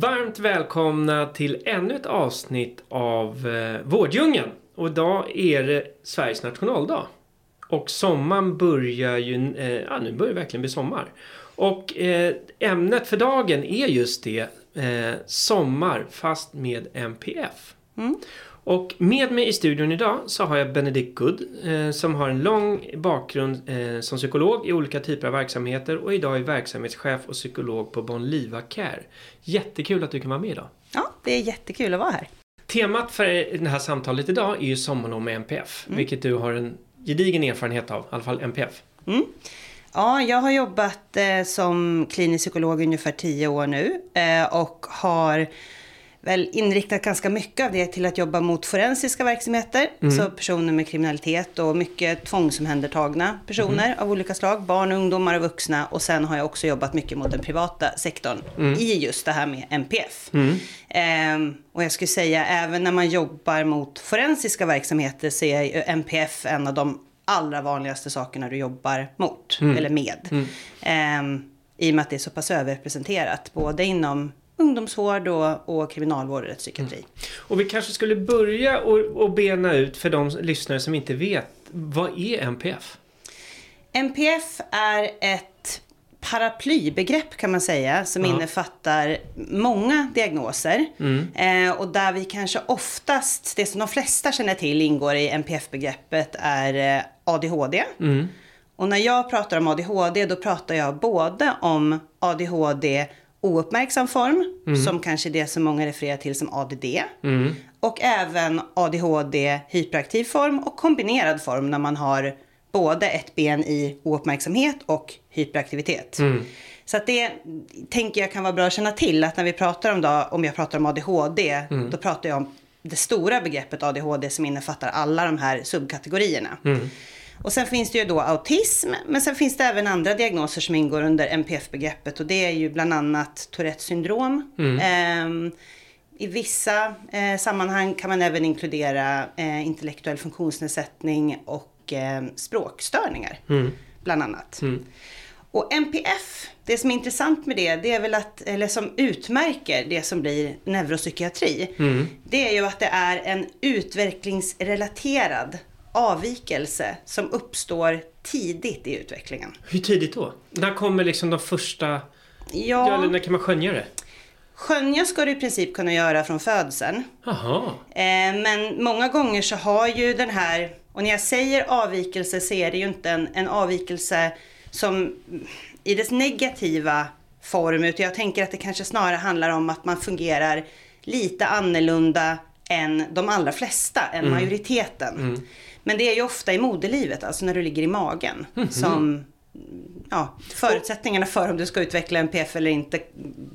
Varmt välkomna till ännu ett avsnitt av eh, Vårddjungeln. Och idag är det Sveriges nationaldag. Och sommaren börjar ju, eh, ja nu börjar det verkligen bli sommar. Och eh, ämnet för dagen är just det, eh, sommar fast med MPF. Mm. Och med mig i studion idag så har jag Benedikt Good eh, som har en lång bakgrund eh, som psykolog i olika typer av verksamheter och idag är verksamhetschef och psykolog på Bonliva Care. Jättekul att du kan vara med idag. Ja, det är jättekul att vara här. Temat för det här samtalet idag är ju sommarlov med MPF, vilket du har en gedigen erfarenhet av, i alla fall MPF. Ja, jag har jobbat eh, som klinisk psykolog ungefär tio år nu eh, och har väl inriktat ganska mycket av det till att jobba mot forensiska verksamheter. Så personer med kriminalitet och mycket tvångsomhändertagna personer av olika slag. Barn, ungdomar och vuxna. Och sen har jag också jobbat mycket mot den privata sektorn i just det här med MPF. Ehm, och jag skulle säga även när man jobbar mot forensiska verksamheter så är MPF en av de allra vanligaste sakerna du jobbar mot eller med. Ehm, I och med att det är så pass överrepresenterat både inom ungdomsvård och, och kriminalvård och rättspsykiatri. Och vi kanske skulle börja och, och bena ut för de lyssnare som inte vet, vad är MPF? MPF är ett paraplybegrepp kan man säga som Ja. innefattar många diagnoser. Mm. Eh, och där vi kanske oftast, det som de flesta känner till ingår i MPF-begreppet är eh, ADHD. Mm. Och när jag pratar om ADHD då pratar jag både om ADHD ouppmärksam form, som kanske är det som många refererar till som ADD. Mm. Och även ADHD hyperaktiv form och kombinerad form när man har både ett ben i ouppmärksamhet och hyperaktivitet. Så att det tänker jag kan vara bra att känna till att när vi pratar om, då, om jag pratar om ADHD, då pratar jag om det stora begreppet ADHD som innefattar alla de här subkategorierna. Och sen finns det ju då autism, men sen finns det även andra diagnoser som ingår under MPF-begreppet och det är ju bland annat Tourettes syndrom. Ehm, i vissa eh, sammanhang kan man även inkludera eh, intellektuell funktionsnedsättning och eh, språkstörningar. Bland annat. Och MPF, det som är intressant med det, det är väl att, eller som utmärker det som blir neuropsykiatri. Det är ju att det är en utvecklingsrelaterad avvikelse som uppstår tidigt i utvecklingen. Hur tidigt då? När kommer liksom de första... Ja. eller när kan man skönja det? Skönja ska du i princip kunna göra från födseln. Jaha. Eh, men många gånger så har ju den här, och när jag säger avvikelse så är det ju inte en, en avvikelse som i dess negativa form, utan jag tänker att det kanske snarare handlar om att man fungerar lite annorlunda än de allra flesta, än majoriteten. Men det är ju ofta i moderlivet, alltså när du ligger i magen, som ja, förutsättningarna för om du ska utveckla en PF eller inte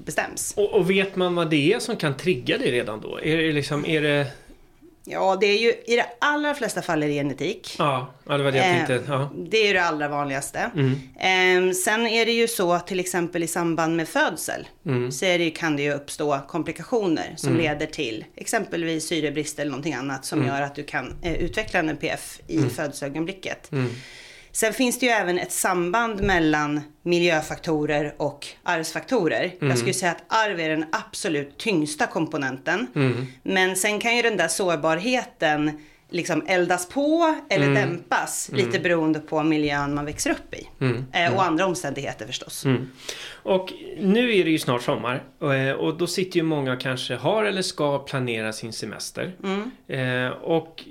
bestäms. Och, och vet man vad det är som kan trigga det redan då? Är det liksom, är det... Ja, det är ju i de allra flesta fall är det genetik. Ja, det var det jag Eh, tänkte. Ja. Det är ju det allra vanligaste. Eh, sen är det ju så att till exempel i samband med födsel så är det, kan det ju uppstå komplikationer som leder till exempelvis syrebrist eller någonting annat som gör att du kan eh, utveckla en NPF i födelseögonblicket. Sen finns det ju även ett samband mellan miljöfaktorer och arvsfaktorer. Jag skulle säga att arv är den absolut tyngsta komponenten. Men sen kan ju den där sårbarheten liksom eldas på eller dämpas lite beroende på miljön man växer upp i. Eh, och andra omständigheter förstås. Och nu är det ju snart sommar eh, och då sitter ju många och kanske har eller ska planera sin semester. Eh, och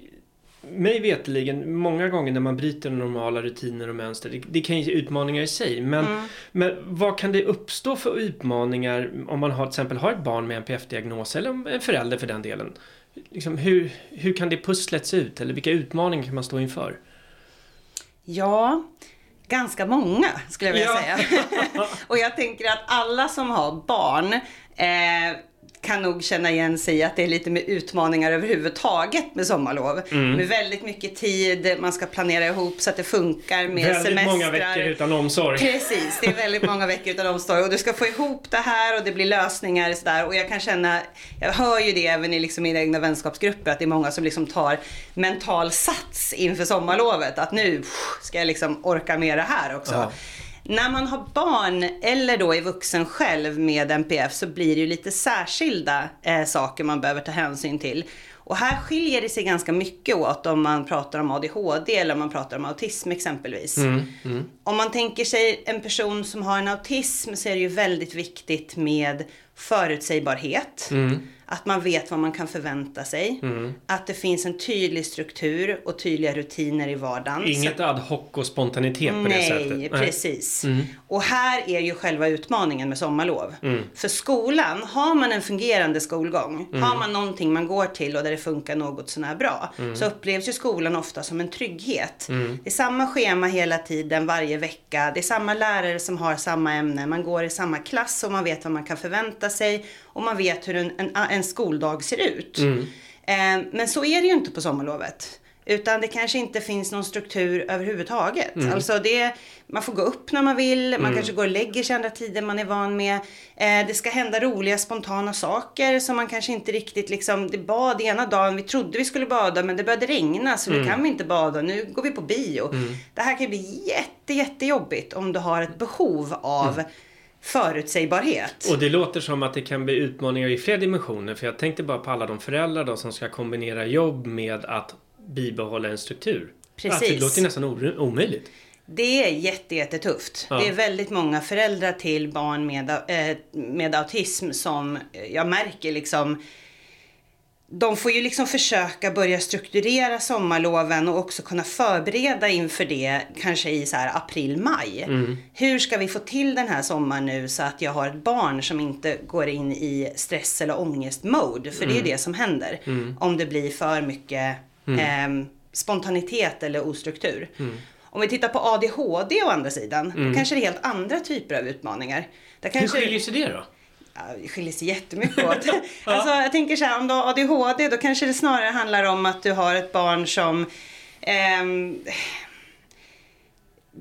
mig veteligen, många gånger när man bryter normala rutiner och mönster, det, det kan ju utmaningar i sig. Men, men vad kan det uppstå för utmaningar om man har, till exempel har ett barn med NPF-diagnos eller en förälder för den delen? Liksom, hur, hur kan det pusslet se ut eller vilka utmaningar kan man stå inför? Ja, ganska många skulle jag vilja Ja. säga. och jag tänker att alla som har barn eh, kan nog känna igen sig i att det är lite med utmaningar överhuvudtaget med sommarlov. Mm. Med väldigt mycket tid, man ska planera ihop så att det funkar med Väldigt semestrar. många veckor utan omsorg. Precis, det är väldigt många veckor utan omsorg och du ska få ihop det här och det blir lösningar och sådär. Och jag kan känna, jag hör ju det även i liksom mina egna vänskapsgrupper, att det är många som liksom tar mental sats inför sommarlovet. Att nu pff, ska jag liksom orka med det här också. Ja. När man har barn eller då är vuxen själv med NPF så blir det ju lite särskilda eh, saker man behöver ta hänsyn till. Och här skiljer det sig ganska mycket åt om man pratar om ADHD eller om man pratar om autism exempelvis. Om man tänker sig en person som har en autism så är det ju väldigt viktigt med förutsägbarhet. Att man vet vad man kan förvänta sig. Att det finns en tydlig struktur och tydliga rutiner i vardagen. Inget ad hoc och spontanitet på det Nej, sättet. precis. Och här är ju själva utmaningen med sommarlov. För skolan, har man en fungerande skolgång, har man någonting man går till och där det funkar något sånär bra, så upplevs ju skolan ofta som en trygghet. Det är samma schema hela tiden, varje vecka. Det är samma lärare som har samma ämne. Man går i samma klass och man vet vad man kan förvänta sig. Och man vet hur en, en, en skoldag ser ut. Eh, men så är det ju inte på sommarlovet. Utan det kanske inte finns någon struktur överhuvudtaget. Alltså det, man får gå upp när man vill, man kanske går och lägger sig andra tider man är van med. Eh, det ska hända roliga spontana saker som man kanske inte riktigt liksom, det bad ena dagen, vi trodde vi skulle bada men det började regna så nu kan vi inte bada, nu går vi på bio. Det här kan ju bli jätte, jättejobbigt om du har ett behov av förutsägbarhet. Och det låter som att det kan bli utmaningar i fler dimensioner. För jag tänkte bara på alla de föräldrar då som ska kombinera jobb med att bibehålla en struktur. Precis. Alltså, det låter nästan omöjligt. Det är jätte, jättetufft. Ja. Det är väldigt många föräldrar till barn med, eh, med autism som eh, jag märker liksom de får ju liksom försöka börja strukturera sommarloven och också kunna förbereda inför det kanske i så här april, maj. Hur ska vi få till den här sommaren nu så att jag har ett barn som inte går in i stress eller ångest-mode? För det är ju det som händer om det blir för mycket ehm, spontanitet eller ostruktur. Om vi tittar på ADHD å andra sidan, då kanske det är helt andra typer av utmaningar. Där Hur kanske... skiljer sig det då? Det skiljer sig jättemycket åt. alltså, jag tänker så här, om du har ADHD då kanske det snarare handlar om att du har ett barn som ehm,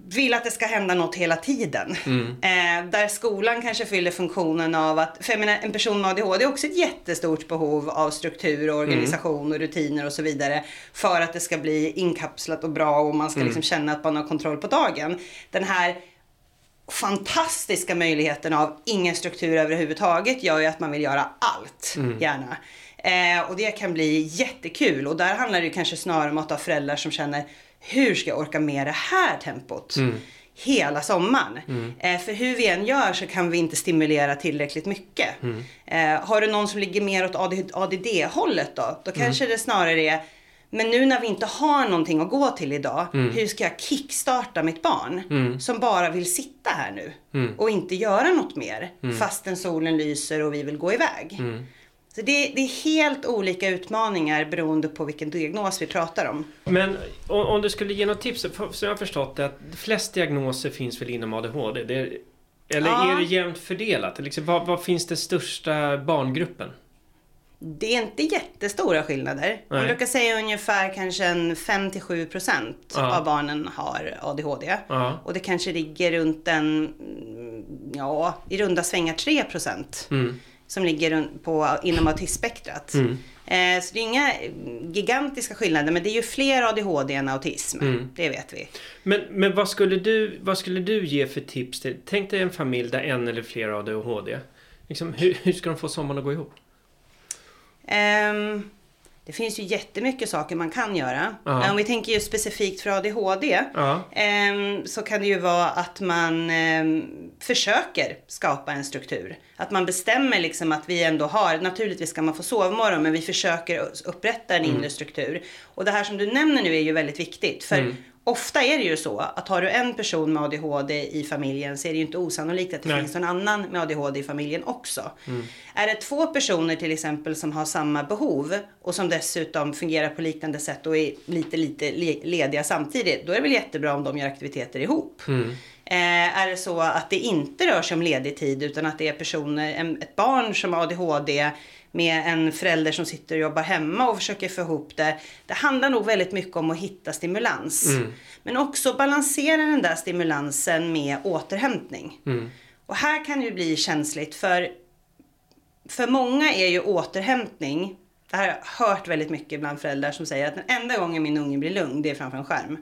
vill att det ska hända något hela tiden. Eh, där skolan kanske fyller funktionen av att, för jag menar, en person med ADHD har också ett jättestort behov av struktur, och organisation och rutiner och så vidare. För att det ska bli inkapslat och bra och man ska liksom känna att man har kontroll på dagen. Den här fantastiska möjligheten av ingen struktur överhuvudtaget gör ju att man vill göra allt, gärna. Eh, och det kan bli jättekul och där handlar det ju kanske snarare om att ha föräldrar som känner hur ska jag orka med det här tempot? Hela sommaren. Eh, för hur vi än gör så kan vi inte stimulera tillräckligt mycket. Eh, har du någon som ligger mer åt ADD-hållet då? Då kanske det snarare är men nu när vi inte har någonting att gå till idag, hur ska jag kickstarta mitt barn? Som bara vill sitta här nu och inte göra något mer fastän solen lyser och vi vill gå iväg. Så det, det är helt olika utmaningar beroende på vilken diagnos vi pratar om. Men om, om du skulle ge något tips, för så jag har förstått det att flest diagnoser finns väl inom ADHD? Det är, eller Ja. är det jämnt fördelat? Liksom, vad, vad finns det största barngruppen? Det är inte jättestora skillnader. Man Nej. brukar säga ungefär kanske en 5-7% Ja. av barnen har ADHD. Ja. Och det kanske ligger runt en, ja, i runda svängar 3% Mm. som ligger på, inom autismspektrat. Mm. Eh, så det är inga gigantiska skillnader, men det är ju fler ADHD än autism. Mm. Det vet vi. Men, men vad, skulle du, vad skulle du ge för tips till, tänk dig en familj där en eller fler har ADHD. Liksom, hur, hur ska de få sommaren att gå ihop? Ehm, det finns ju jättemycket saker man kan göra. Ja. Om vi tänker ju specifikt för ADHD Ja. ehm, så kan det ju vara att man ehm, försöker skapa en struktur. Att man bestämmer liksom att vi ändå har, naturligtvis ska man få sovmorgon men vi försöker upprätta en inre struktur. Och det här som du nämner nu är ju väldigt viktigt. För ofta är det ju så att har du en person med ADHD i familjen så är det ju inte osannolikt att det Nej. finns någon annan med ADHD i familjen också. Är det två personer till exempel som har samma behov och som dessutom fungerar på liknande sätt och är lite, lite le- lediga samtidigt, då är det väl jättebra om de gör aktiviteter ihop. Eh, är det så att det inte rör sig om ledig tid utan att det är personer, ett barn som har ADHD med en förälder som sitter och jobbar hemma och försöker få ihop det. Det handlar nog väldigt mycket om att hitta stimulans. Men också balansera den där stimulansen med återhämtning. Och här kan det ju bli känsligt för för många är ju återhämtning, det här har jag hört väldigt mycket bland föräldrar som säger att den enda gången min unge blir lugn det är framför en skärm.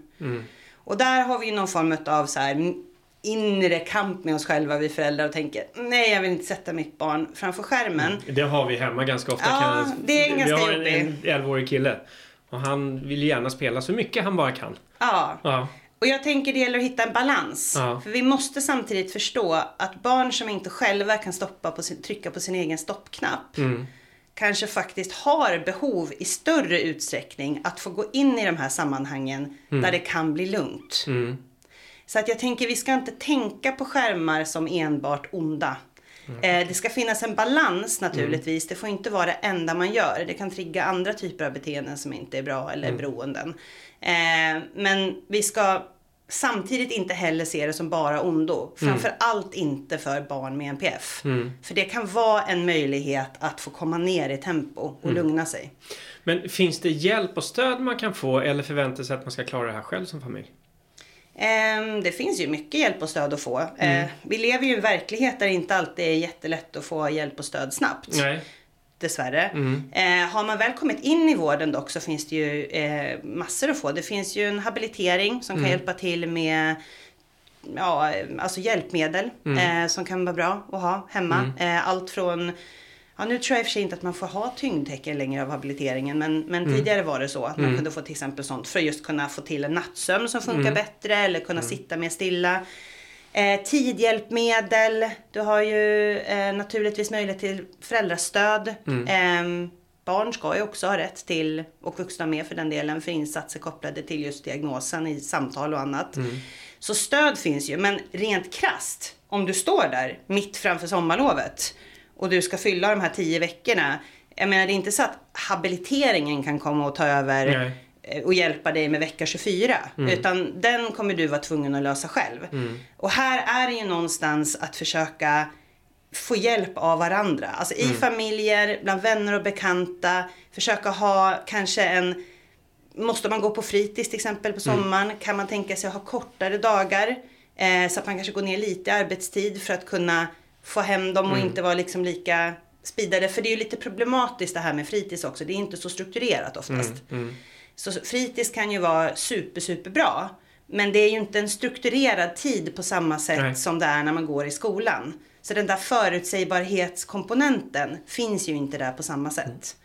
Och där har vi ju någon form av så här inre kamp med oss själva vi föräldrar och tänker nej jag vill inte sätta mitt barn framför skärmen. Det har vi hemma ganska ofta. Ja, det är en vi ganska har en, jobbig. en 11-årig kille. Och han vill gärna spela så mycket han bara kan. Ja. Ja. Och jag tänker det gäller att hitta en balans. Ja. För vi måste samtidigt förstå att barn som inte själva kan stoppa på sin, trycka på sin egen stoppknapp Mm. kanske faktiskt har behov i större utsträckning att få gå in i de här sammanhangen där det kan bli lugnt. Mm. Så att jag tänker vi ska inte tänka på skärmar som enbart onda. Eh, det ska finnas en balans naturligtvis. Det får inte vara det enda man gör. Det kan trigga andra typer av beteenden som inte är bra eller beroenden. Eh, men vi ska samtidigt inte heller se det som bara ondo. Framför allt inte för barn med NPF. För det kan vara en möjlighet att få komma ner i tempo och lugna sig. Men finns det hjälp och stöd man kan få eller förväntar sig att man ska klara det här själv som familj? Ehm, Det finns ju mycket hjälp och stöd att få. Eh, Vi lever ju i en verklighet där det inte alltid är jättelätt att få hjälp och stöd snabbt. Nej. Dessvärre. Eh, har man väl kommit in i vården dock så finns det ju eh, massor att få. Det finns ju en habilitering som kan hjälpa till med ja, alltså hjälpmedel eh, som kan vara bra att ha hemma. Eh, allt från Ja, nu tror jag i och för sig inte att man får ha tyngdtecken längre av habiliteringen men, men tidigare var det så att man kunde få till exempel sånt för att just kunna få till en nattsömn som funkar bättre eller kunna sitta mer stilla. Eh, tidhjälpmedel. Du har ju eh, naturligtvis möjlighet till föräldrastöd. Eh, barn ska ju också ha rätt till, och vuxna med för den delen, för insatser kopplade till just diagnosen i samtal och annat. Så stöd finns ju, men rent krast om du står där mitt framför sommarlovet och du ska fylla de här tio veckorna. Jag menar det är inte så att habiliteringen kan komma och ta över Nej. eh, och hjälpa dig med vecka 24. Utan den kommer du vara tvungen att lösa själv. Och här är det ju någonstans att försöka få hjälp av varandra. Alltså i familjer, bland vänner och bekanta. Försöka ha kanske en Måste man gå på fritids till exempel på sommaren? Kan man tänka sig att ha kortare dagar? Eh, så att man kanske går ner lite i arbetstid för att kunna få hem dem och inte vara liksom lika speedade. För det är ju lite problematiskt det här med fritids också. Det är inte så strukturerat oftast. Så fritids kan ju vara super, super bra. Men det är ju inte en strukturerad tid på samma sätt Nej. som det är när man går i skolan. Så den där förutsägbarhetskomponenten finns ju inte där på samma sätt.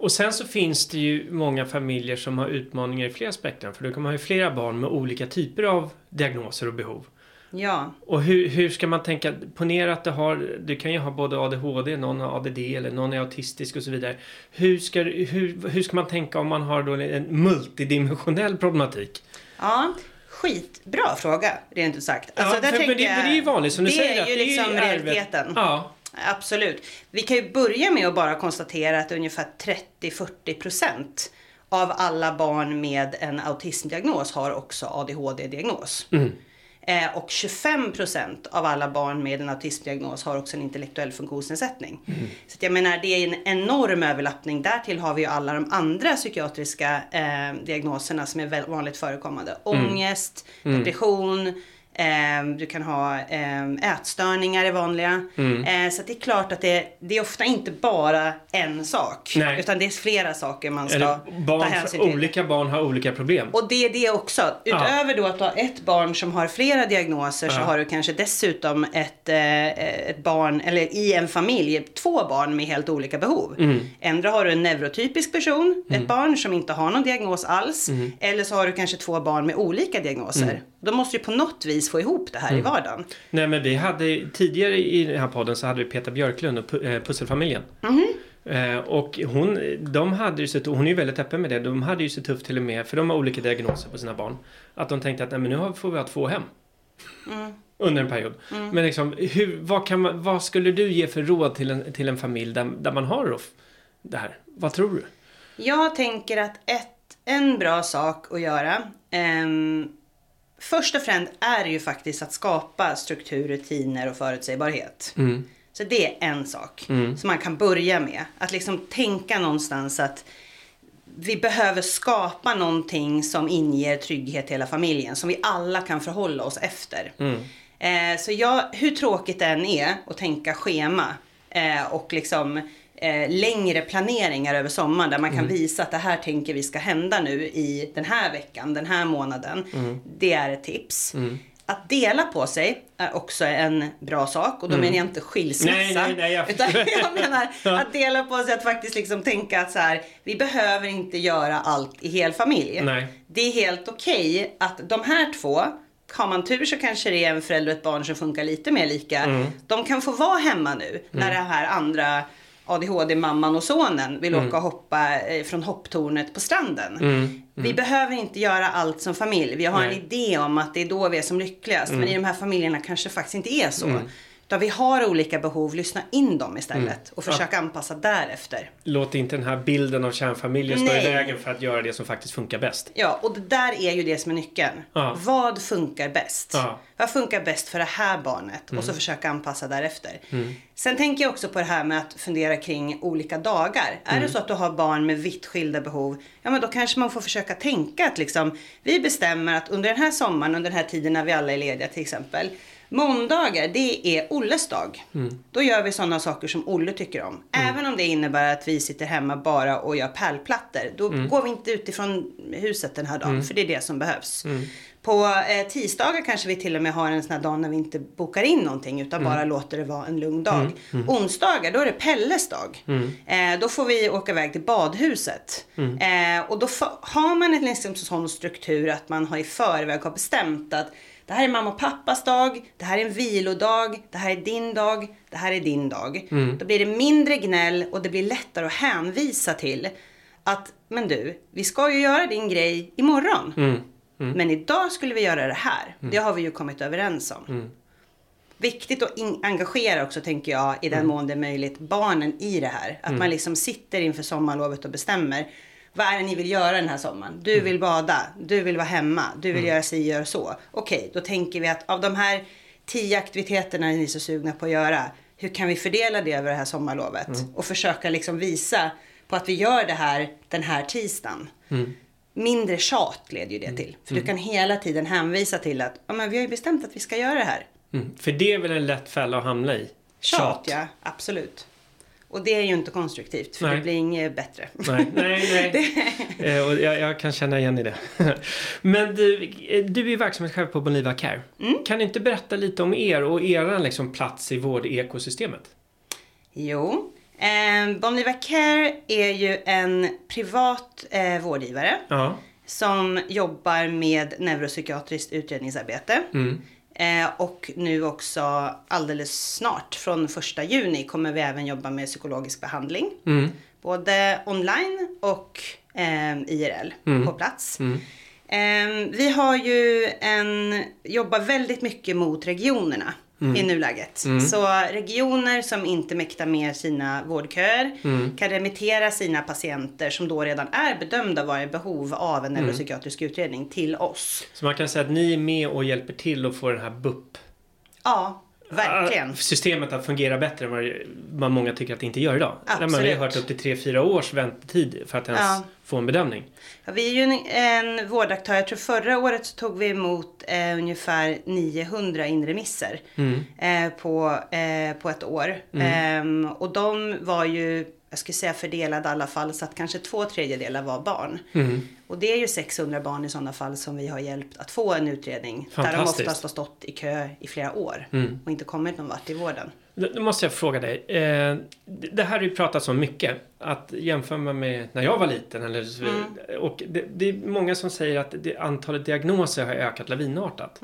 Och sen så finns det ju många familjer som har utmaningar i flera spektrum. För då kan man ha flera barn med olika typer av diagnoser och behov. Ja, Och hur, hur ska man tänka? Ponera att du har, du kan ju ha både ADHD, någon har ADD eller någon är autistisk och så vidare. Hur ska, hur, hur ska man tänka om man har då en multidimensionell problematik? ja. Skitbra fråga, rent ut sagt. Alltså, ja, där för, men tänker det, det är ju vanligt som du det säger. är ju det liksom arvet. realiteten. Ja. Absolut. Vi kan ju börja med att bara konstatera att ungefär 30-40% av alla barn med en autismdiagnos har också ADHD-diagnos. Eh, och 25% av alla barn med en autismdiagnos har också en intellektuell funktionsnedsättning. Så att jag menar, det är en enorm överlappning. Därtill har vi ju alla de andra psykiatriska eh, diagnoserna som är vanligt förekommande. Ångest, depression, Eh, du kan ha eh, ätstörningar är vanliga. Eh, så det är klart att det, det är ofta inte bara en sak. Nej. Utan det är flera saker man ska Eller ta barn, hänsyn till. olika barn har olika problem. Och det är det också. Utöver då att har ett barn som har flera diagnoser så Ja. har du kanske dessutom ett, eh, ett barn, eller i en familj, två barn med helt olika behov. Mm. Ändra har du en neurotypisk person, ett barn som inte har någon diagnos alls. Mm. Eller så har du kanske två barn med olika diagnoser. Då måste du på något vis få ihop det här Mm. i vardagen. Nej men vi hade tidigare i den här podden så hade vi Peter Björklund och eh, Pusselfamiljen. Eh, och hon, de hade ju så, hon är ju väldigt öppen med det. De hade ju så tufft till och med, för de har olika diagnoser på sina barn. Att de tänkte att nej, men nu har- får vi ha två hem. Mm. Under en period. Men liksom, hur, vad, kan man, vad skulle du ge för råd till en, till en familj där, där man har det här? Vad tror du? Jag tänker att ett, en bra sak att göra. ehm, först och främst är det ju faktiskt att skapa struktur, rutiner och förutsägbarhet. Mm. Så det är en sak som man kan börja med. Att liksom tänka någonstans att vi behöver skapa någonting som inger trygghet till hela familjen. Som vi alla kan förhålla oss efter. Eh, så jag, hur tråkigt det än är att tänka schema eh, och liksom eh, längre planeringar över sommaren där man kan visa att det här tänker vi ska hända nu i den här veckan, den här månaden. Det är ett tips. Att dela på sig är också en bra sak och då menar jag inte skilsmässa. Nej, nej, nej, jag utan jag menar att dela på sig, att faktiskt liksom tänka att så här, vi behöver inte göra allt i hel familj. Nej. Det är helt okej att de här två, har man tur så kanske det är en förälder och ett barn som funkar lite mer lika. Mm. De kan få vara hemma nu när det här andra ADHD-mamman och sonen vill Mm. åka och hoppa eh, från hopptornet på stranden. Mm. Vi behöver inte göra allt som familj. Vi har Nej. en idé om att det är då vi är som lyckligast. Mm. Men i de här familjerna kanske det faktiskt inte är så. Utan vi har olika behov, lyssna in dem istället. Mm. Och försöka anpassa därefter. Låt inte den här bilden av kärnfamiljen stå i vägen för att göra det som faktiskt funkar bäst. Ja, och det där är ju det som är nyckeln. Ja. Vad funkar bäst? Ja. Mm. Vad funkar bäst för det här barnet? Och så försöka anpassa därefter. Sen tänker jag också på det här med att fundera kring olika dagar. Är Mm. det så att du har barn med vitt skilda behov, ja men då kanske man får försöka tänka att liksom, vi bestämmer att under den här sommaren, under den här tiden när vi alla är lediga till exempel, Måndagar, det är Olles dag. Då gör vi sådana saker som Olle tycker om. Även om det innebär att vi sitter hemma bara och gör pärlplattor. Då går vi inte utifrån huset den här dagen, för det är det som behövs. På eh, tisdagar kanske vi till och med har en sån här dag när vi inte bokar in någonting utan bara låter det vara en lugn dag. Onsdagar, då är det Pelles dag. Eh, då får vi åka iväg till badhuset. Eh, och då har man en liksom sån struktur att man har i förväg har bestämt att det här är mamma och pappas dag, det här är en vilodag, det här är din dag, det här är din dag. Då blir det mindre gnäll och det blir lättare att hänvisa till att, men du, vi ska ju göra din grej imorgon. Men idag skulle vi göra det här. Det har vi ju kommit överens om. Viktigt att engagera också tänker jag i den mån det är möjligt barnen i det här. Att man liksom sitter inför sommarlovet och bestämmer. Vad är det ni vill göra den här sommaren? Du vill bada, du vill vara hemma, du vill göra si, gör så. Okej, då tänker vi att av de här tio aktiviteterna ni är så sugna på att göra. Hur kan vi fördela det över det här sommarlovet? Och försöka liksom visa på att vi gör det här den här tisdagen. Mindre tjat leder ju det till. För du kan hela tiden hänvisa till att ja, men vi har ju bestämt att vi ska göra det här. Mm. För det är väl en lätt fälla att hamna i? Tjat, ja. Absolut. Och det är ju inte konstruktivt för Nej. det blir inget bättre. Nej, nej, nej. Eh, och jag, jag kan känna igen i det. Men du, du är verksamhetschef på Boniva Care. Mm. Kan du inte berätta lite om er och er liksom, plats i vårdekosystemet? Jo. Eh, Bonliva Care är ju en privat eh, vårdgivare Ja. som jobbar med neuropsykiatriskt utredningsarbete. Mm. Eh, och nu också alldeles snart, från första juni, kommer vi även jobba med psykologisk behandling. Mm. Både online och eh, IRL Mm. på plats. Mm. Eh, vi har ju en, jobbar väldigt mycket mot regionerna Mm. i nuläget. Så regioner som inte mäktar med sina vårdköer Mm. kan remittera sina patienter som då redan är bedömda vara i behov av Mm. en neuropsykiatrisk utredning till oss. Så man kan säga att ni är med och hjälper till att få den här BUP Ja, verkligen. Ah, systemet att fungera bättre än vad, vad många tycker att det inte gör idag. Där man har Absolut. hört upp till 3-4 års väntetid för att ens Ja. få en bedömning. Ja, vi är ju en, en vårdaktör. Jag tror förra året så tog vi emot eh, ungefär 900 inremisser Mm. eh, på, eh, på ett år. Ehm, och de var ju, jag skulle säga fördelade i alla fall, så att kanske två tredjedelar var barn. Mm. Och det är ju 600 barn i sådana fall som vi har hjälpt att få en utredning. Där de oftast har stått i kö i flera år Mm. och inte kommit någon vart i vården. Nu måste jag fråga dig. Eh, det här har ju pratats om mycket. Att jämföra med när jag var liten. Eller, Mm. Och det, det är många som säger att det, antalet diagnoser har ökat lavinartat.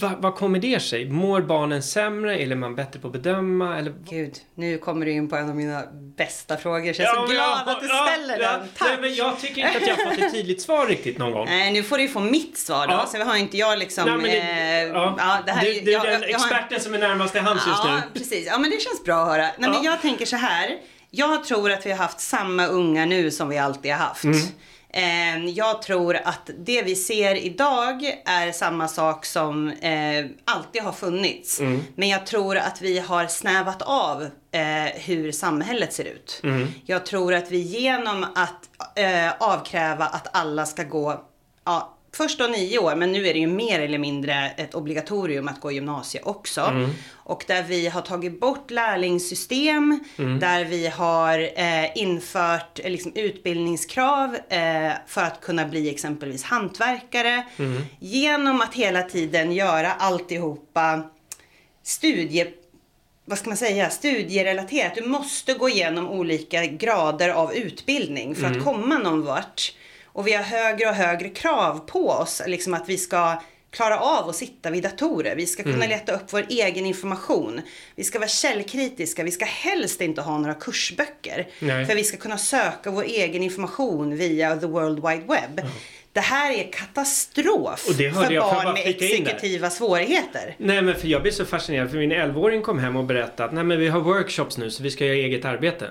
Va, vad kommer det sig? Mår barnen sämre eller är man bättre på att bedöma? Eller... Gud, nu kommer du in på en av mina bästa frågor så jag är så glad att du ställer ja, den. Tack! Nej, men jag tycker inte att jag har fått ett tydligt svar riktigt någon gång. Nej, nu får du ju få mitt svar då. Ja. Så har inte jag liksom... Nej, men det, eh, ja. ja det här, du, du är den experten jag, som är närmast till hands just nu. Ja, precis. Ja, men det känns bra att höra. Nej, men jag tänker så här. Jag tror att vi har haft samma unga nu som vi alltid har haft. Mm. Ehm, jag tror att det vi ser idag är samma sak som eh, alltid har funnits. Mm. Men jag tror att vi har snävat av eh, hur samhället ser ut. Mm. Jag tror att vi genom att eh, avkräva att alla ska gå ja, först då nio år, men nu är det ju mer eller mindre ett obligatorium att gå gymnasie också. Mm. Och där vi har tagit bort lärlingssystem, mm. där vi har eh, infört eh, liksom, utbildningskrav eh, för att kunna bli exempelvis hantverkare. Mm. Genom att hela tiden göra alltihopa studie vad ska man säga, studierelaterat. Du måste gå igenom olika grader av utbildning för att mm. komma någon vart. Och vi har högre och högre krav på oss, liksom att vi ska klara av att sitta vid datorer. Vi ska kunna mm. leta upp vår egen information. Vi ska vara källkritiska. Vi ska helst inte ha några kursböcker. Nej. För vi ska kunna söka vår egen information via the world wide web. Mm. Det här är katastrof för barn med exekutiva svårigheter. Nej men för jag blir så fascinerad för min 11-åring kom hem och berättade att nej men vi har workshops nu så vi ska göra eget arbete.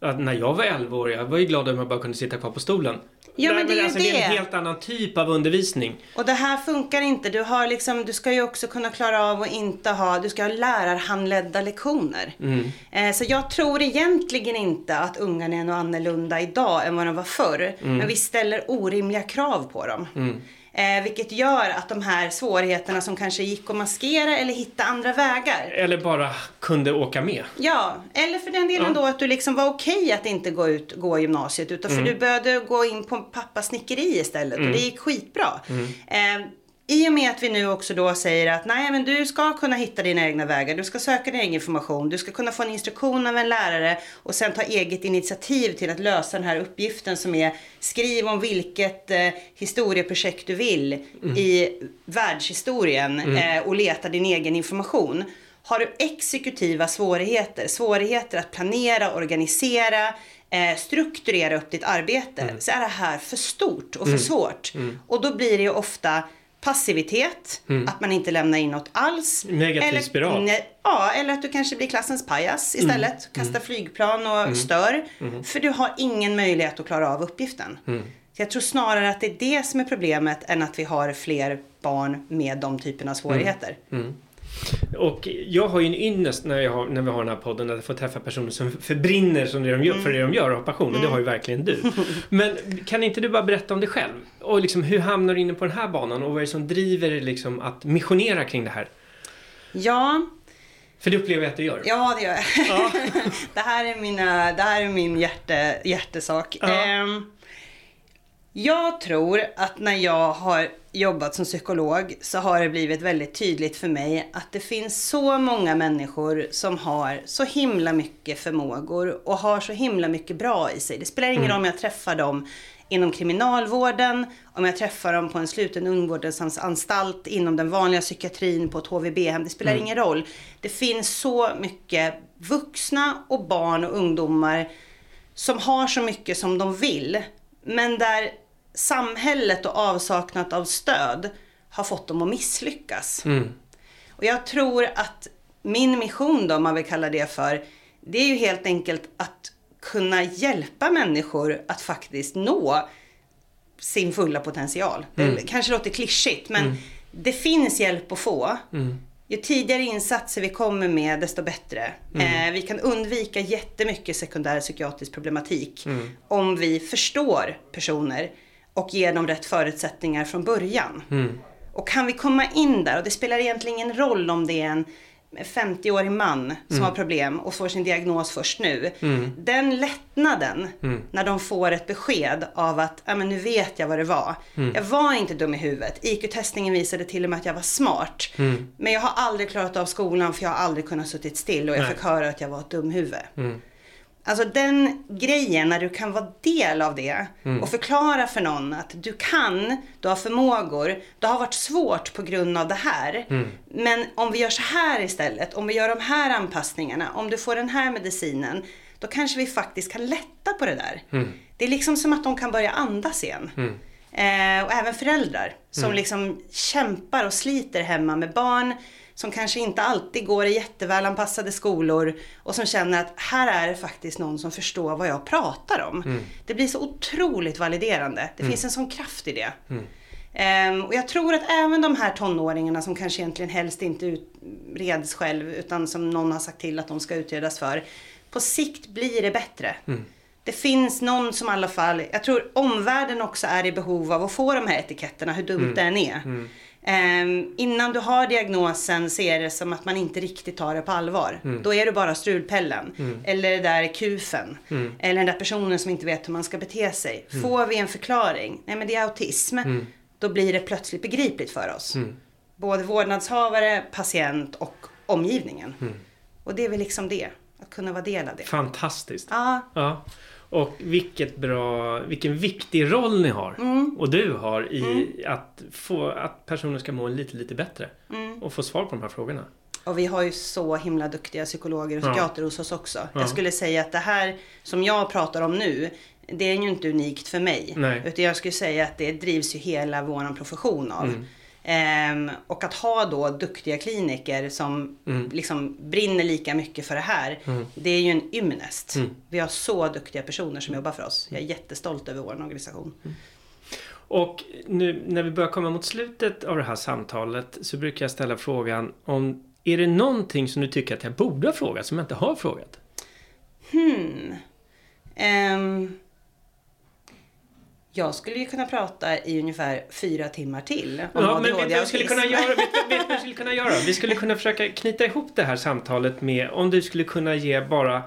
Att när jag var 11 år, jag var ju glad om jag bara kunde sitta kvar på stolen. Ja, men det är ju alltså, det. det är en helt annan typ av undervisning. Och det här funkar inte. Du, har liksom, du ska ju också kunna klara av att inte ha, du ska ha lärarhandledda lektioner. Mm. Eh, så jag tror egentligen inte att ungarna är något annorlunda idag än vad de var förr. Mm. Men vi ställer orimliga krav på dem. Mm. Eh, vilket gör att de här svårigheterna som kanske gick att maskera eller hitta andra vägar. Eller bara kunde åka med. Ja, eller för den delen ja. då att du liksom var okej okay att inte gå ut, gå gymnasiet. Utan mm. för du började gå in på pappas snickeri istället mm. och det gick skitbra. Mm. Eh, i och med att vi nu också då säger att nej men du ska kunna hitta dina egna vägar, du ska söka din egen information, du ska kunna få en instruktion av en lärare och sen ta eget initiativ till att lösa den här uppgiften som är skriv om vilket eh, historieprojekt du vill mm. i världshistorien mm. eh, och leta din egen information. Har du exekutiva svårigheter, svårigheter att planera, organisera, eh, strukturera upp ditt arbete mm. så är det här för stort och för mm. svårt. Mm. Och då blir det ju ofta passivitet, mm. att man inte lämnar in något alls. Negativ eller, spiral. Ne, ja, eller att du kanske blir klassens pajas istället. Mm. Kastar mm. flygplan och mm. stör. Mm. För du har ingen möjlighet att klara av uppgiften. Mm. Jag tror snarare att det är det som är problemet än att vi har fler barn med de typerna av svårigheter. Och jag har ju en ynnest när, jag har, när vi har den här podden att får träffa personer som förbrinner som det de gör, mm. för det de gör och har passion. Och det har ju verkligen du. Men kan inte du bara berätta om dig själv? Och liksom, hur hamnar du inne på den här banan? Och vad är det som driver dig liksom att missionera kring det här? Ja, för det upplever jag att du gör. Ja, det gör jag. Ja. det, här är mina, det här är min hjärte, hjärtesak. Ja. Um, jag tror att när jag har jobbat som psykolog så har det blivit väldigt tydligt för mig att det finns så många människor som har så himla mycket förmågor och har så himla mycket bra i sig. Det spelar ingen mm. roll om jag träffar dem inom kriminalvården, om jag träffar dem på en sluten ungvårdsanstalt, inom den vanliga psykiatrin, på ett HVB-hem. Det spelar mm. ingen roll. Det finns så mycket vuxna och barn och ungdomar som har så mycket som de vill. Men där samhället och avsaknad av stöd har fått dem att misslyckas. Mm. Och jag tror att min mission då, om man vill kalla det för, det är ju helt enkelt att kunna hjälpa människor att faktiskt nå sin fulla potential. Mm. Det kanske låter klyschigt men mm. det finns hjälp att få. Mm. Ju tidigare insatser vi kommer med desto bättre. Mm. Eh, vi kan undvika jättemycket sekundär psykiatrisk problematik mm. om vi förstår personer och ge dem rätt förutsättningar från början. Mm. Och kan vi komma in där, och det spelar egentligen ingen roll om det är en 50-årig man som mm. har problem och får sin diagnos först nu. Mm. Den lättnaden mm. när de får ett besked av att men nu vet jag vad det var. Mm. Jag var inte dum i huvudet. IQ-testningen visade till och med att jag var smart. Mm. Men jag har aldrig klarat av skolan för jag har aldrig kunnat suttit still och jag Nej. fick höra att jag var ett dumhuvud. Mm Alltså den grejen när du kan vara del av det Mm. och förklara för någon att du kan, du har förmågor, det har varit svårt på grund av det här. Mm. Men om vi gör så här istället, om vi gör de här anpassningarna, om du får den här medicinen, då kanske vi faktiskt kan lätta på det där. Mm. Det är liksom som att de kan börja andas igen. Eh, och även föräldrar som Mm. liksom kämpar och sliter hemma med barn som kanske inte alltid går i jättevälanpassade skolor och som känner att här är det faktiskt någon som förstår vad jag pratar om. Mm. Det blir så otroligt validerande. Det finns en sån kraft i det. Mm. Ehm, och jag tror att även de här tonåringarna som kanske egentligen helst inte utreds själv utan som någon har sagt till att de ska utredas för. På sikt blir det bättre. Mm. Det finns någon som i alla fall, jag tror omvärlden också är i behov av att få de här etiketterna, hur dumt det än är. Ehm, innan du har diagnosen ser det som att man inte riktigt tar det på allvar. Då är du bara strulpellen. Eller det där kufen. Eller den där personen som inte vet hur man ska bete sig. Får vi en förklaring, nej men det är autism. Då blir det plötsligt begripligt för oss. Både vårdnadshavare, patient och omgivningen. Och det är väl liksom det. Att kunna vara del av det. Fantastiskt. Ja, Ja. Och vilket bra, vilken viktig roll ni har. Mm. Och du har i att få att personer ska må lite, lite bättre. Mm. Och få svar på de här frågorna. Och vi har ju så himla duktiga psykologer och Ja. psykiater hos oss också. Ja. Jag skulle säga att det här som jag pratar om nu, det är ju inte unikt för mig. Nej. Utan jag skulle säga att det drivs ju hela vår profession av. Mm. Ehm, och att ha då duktiga kliniker som Mm. liksom brinner lika mycket för det här. Det är ju en ynnest. Mm. Vi har så duktiga personer som jobbar för oss. Jag är jättestolt över vår organisation. Och nu när vi börjar komma mot slutet av det här samtalet så brukar jag ställa frågan om är det någonting som du tycker att jag borde ha frågat som jag inte har frågat? Hmm. Ehm, jag skulle ju kunna prata i ungefär fyra timmar till om Ja, men vet vi skulle kunna göra? Vet, vet skulle kunna göra? Vi skulle kunna försöka knyta ihop det här samtalet med om du skulle kunna ge bara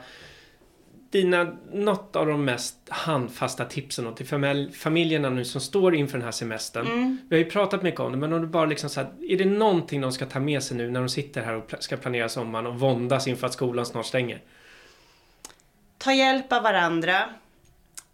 dina, något av de mest handfasta tipsen till familj, familjerna nu som står inför den här semestern. Mm. Vi har ju pratat mycket om det, men om du bara liksom så här, är det någonting de ska ta med sig nu när de sitter här och ska planera sommaren och våndas inför att skolan snart stänger? Ta hjälp av varandra.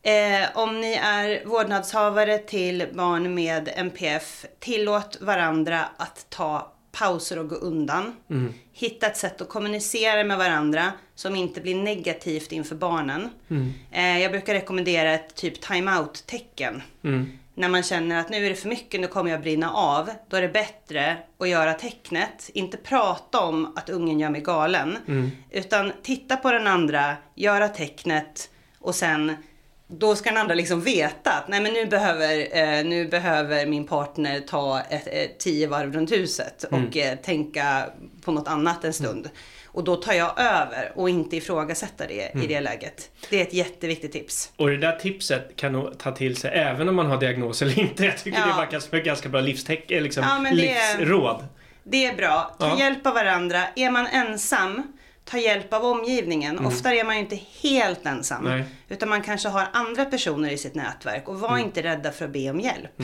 Eh, om ni är vårdnadshavare till barn med NPF, tillåt varandra att ta pauser och gå undan. Mm. Hitta ett sätt att kommunicera med varandra som inte blir negativt inför barnen. Mm. Eh, jag brukar rekommendera ett typ time-out-tecken. Mm. När man känner att nu är det för mycket, nu kommer jag brinna av. Då är det bättre att göra tecknet. Inte prata om att ungen gör mig galen. Mm. Utan titta på den andra, göra tecknet och sen då ska den andra liksom veta att nej men nu behöver, eh, nu behöver min partner ta ett, ett, tio varv runt huset och eh, tänka på något annat en stund. Och då tar jag över och inte ifrågasätta det i det läget. Det är ett jätteviktigt tips. Och det där tipset kan nog ta till sig även om man har diagnos eller inte. Jag tycker Ja. det verkar som ett ganska bra livsteck, eh, liksom, Ja, livsråd. Det är bra. Ta Ja. hjälp av varandra. Är man ensam, ta hjälp av omgivningen. Ofta är man ju inte helt ensam. Nej. Utan man kanske har andra personer i sitt nätverk. Och var inte rädda för att be om hjälp.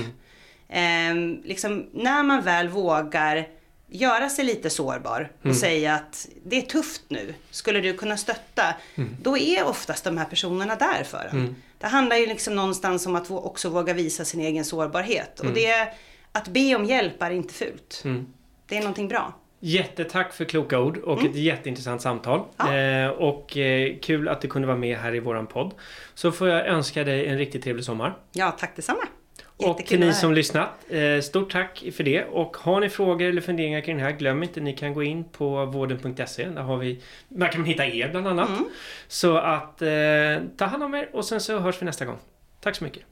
Ehm, liksom, när man väl vågar göra sig lite sårbar och säga att det är tufft nu, skulle du kunna stötta? Då är oftast de här personerna där för en. Det handlar ju liksom någonstans om att också våga visa sin egen sårbarhet. Och det, att be om hjälp är inte fult. Mm. Det är någonting bra. Jättetack för kloka ord och ett jätteintressant samtal. Ja. Eh, och eh, kul att du kunde vara med här i våran podd. Så får jag önska dig en riktigt trevlig sommar. Ja, tack detsamma. Och Jättekul till att ni som lyssnat, eh, stort tack för det. Och har ni frågor eller funderingar kring det här, glöm inte ni kan gå in på vården.se. Där har vi, där kan man hitta er bland annat. Mm. Så att eh, ta hand om er och sen så hörs vi nästa gång. Tack så mycket.